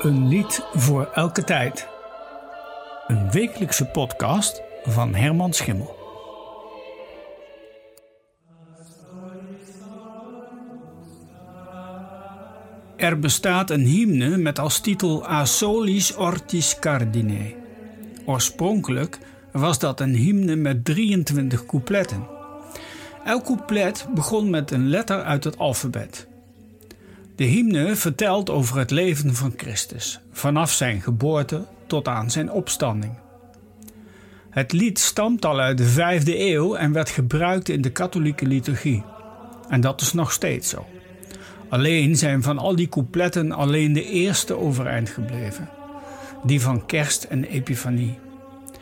Een lied voor elke tijd. Een wekelijkse podcast van Herman Schimmel. Er bestaat een hymne met als titel A solis ortis cardine. Oorspronkelijk was dat een hymne met 23 coupletten. Elk couplet begon met een letter uit het alfabet. De hymne vertelt over het leven van Christus, vanaf zijn geboorte tot aan zijn opstanding. Het lied stamt al uit de vijfde eeuw en werd gebruikt in de katholieke liturgie. En dat is nog steeds zo. Alleen zijn van al die coupletten alleen de eerste overeind gebleven. Die van kerst en epifanie.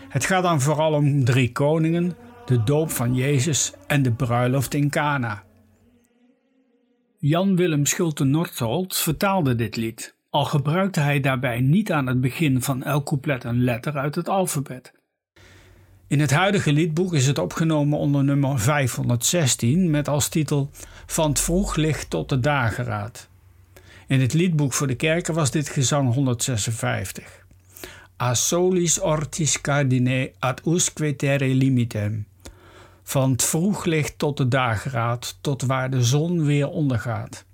Het gaat dan vooral om drie koningen, de doop van Jezus en de bruiloft in Cana. Jan Willem Schulte-Nordholt vertaalde dit lied, al gebruikte hij daarbij niet aan het begin van elk couplet een letter uit het alfabet. In het huidige liedboek is het opgenomen onder nummer 516 met als titel Van het vroeg licht tot de dageraad. In het liedboek voor de kerken was dit gezang 156. A solis ortis cardine ad usque terre limitem. Van het vroeglicht tot de dageraad, tot waar de zon weer ondergaat.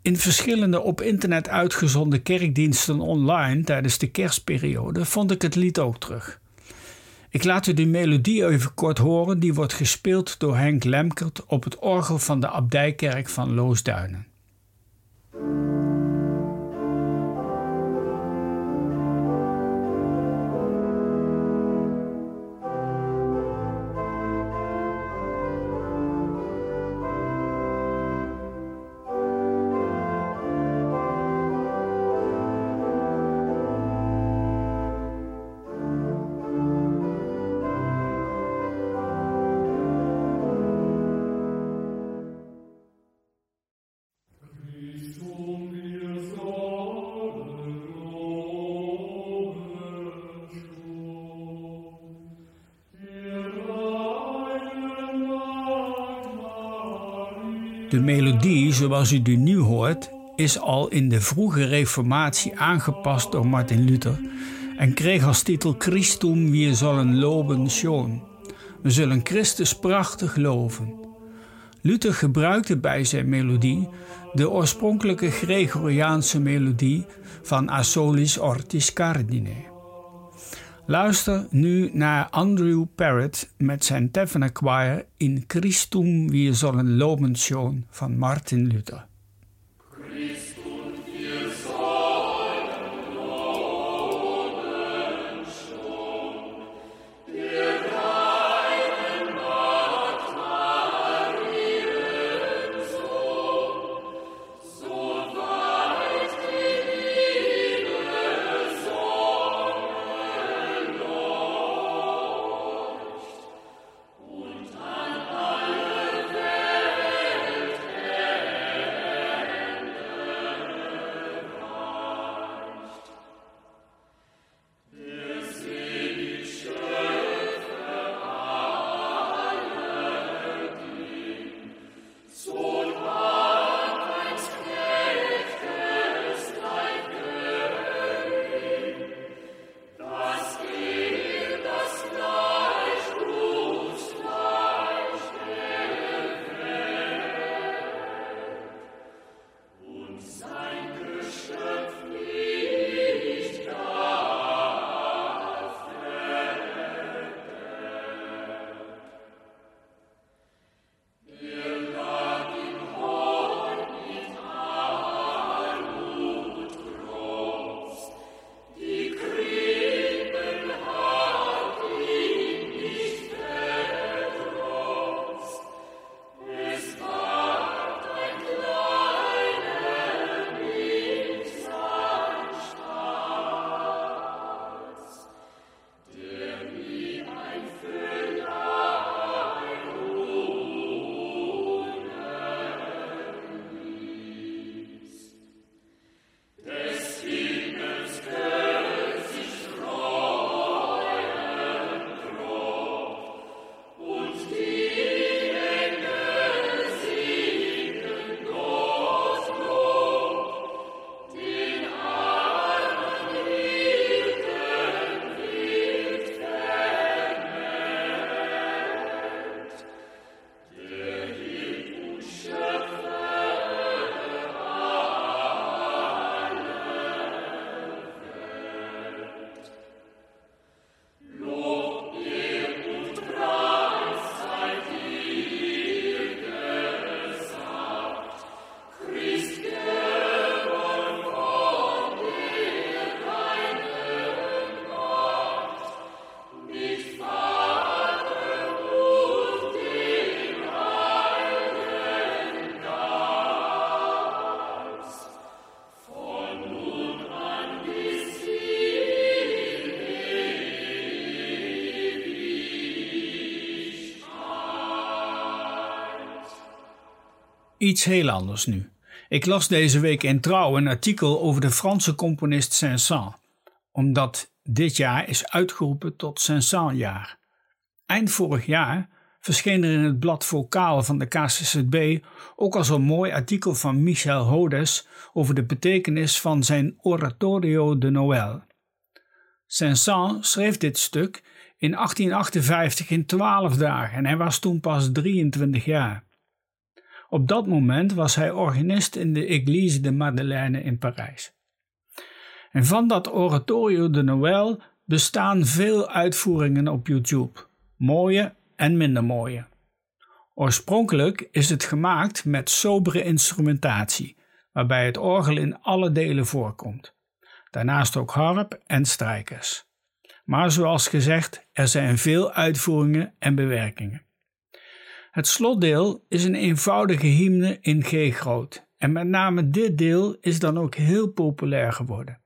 In verschillende op internet uitgezonden kerkdiensten online tijdens de kerstperiode vond ik het lied ook terug. Ik laat u de melodie even kort horen, die wordt gespeeld door Henk Lemkert op het orgel van de Abdijkerk van Loosduinen. De melodie, zoals u die nu hoort, is al in de vroege Reformatie aangepast door Martin Luther en kreeg als titel Christum wir sollen loben schon. We zullen Christus prachtig loven. Luther gebruikte bij zijn melodie de oorspronkelijke Gregoriaanse melodie van Asolis Ortis Cardine. Luister nu naar Andrew Parrott met zijn Tavener Choir in Christum wir sollen loben schon van Martin Luther. Iets heel anders nu. Ik las deze week in Trouw een artikel over de Franse componist Saint-Saëns, omdat dit jaar is uitgeroepen tot Saint-Saëns-jaar. Eind vorig jaar verscheen er in het blad Vocaal van de KCZB ook al zo'n mooi artikel van Michel Hodes over de betekenis van zijn Oratorio de Noël. Saint-Saëns schreef dit stuk in 1858 in 12 dagen en hij was toen pas 23 jaar. Op dat moment was hij organist in de Église de Madeleine in Parijs. En van dat Oratorio de Noël bestaan veel uitvoeringen op YouTube, mooie en minder mooie. Oorspronkelijk is het gemaakt met sobere instrumentatie, waarbij het orgel in alle delen voorkomt. Daarnaast ook harp en strijkers. Maar zoals gezegd, er zijn veel uitvoeringen en bewerkingen. Het slotdeel is een eenvoudige hymne in G groot en met name dit deel is dan ook heel populair geworden.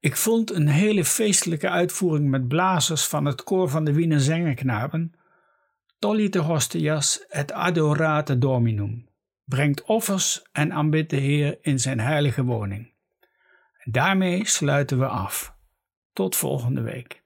Ik vond een hele feestelijke uitvoering met blazers van het koor van de Wiener Zengerknaben, Tollite hostias et adorate dominum, brengt offers en aanbidt de Heer in zijn heilige woning. Daarmee sluiten we af. Tot volgende week.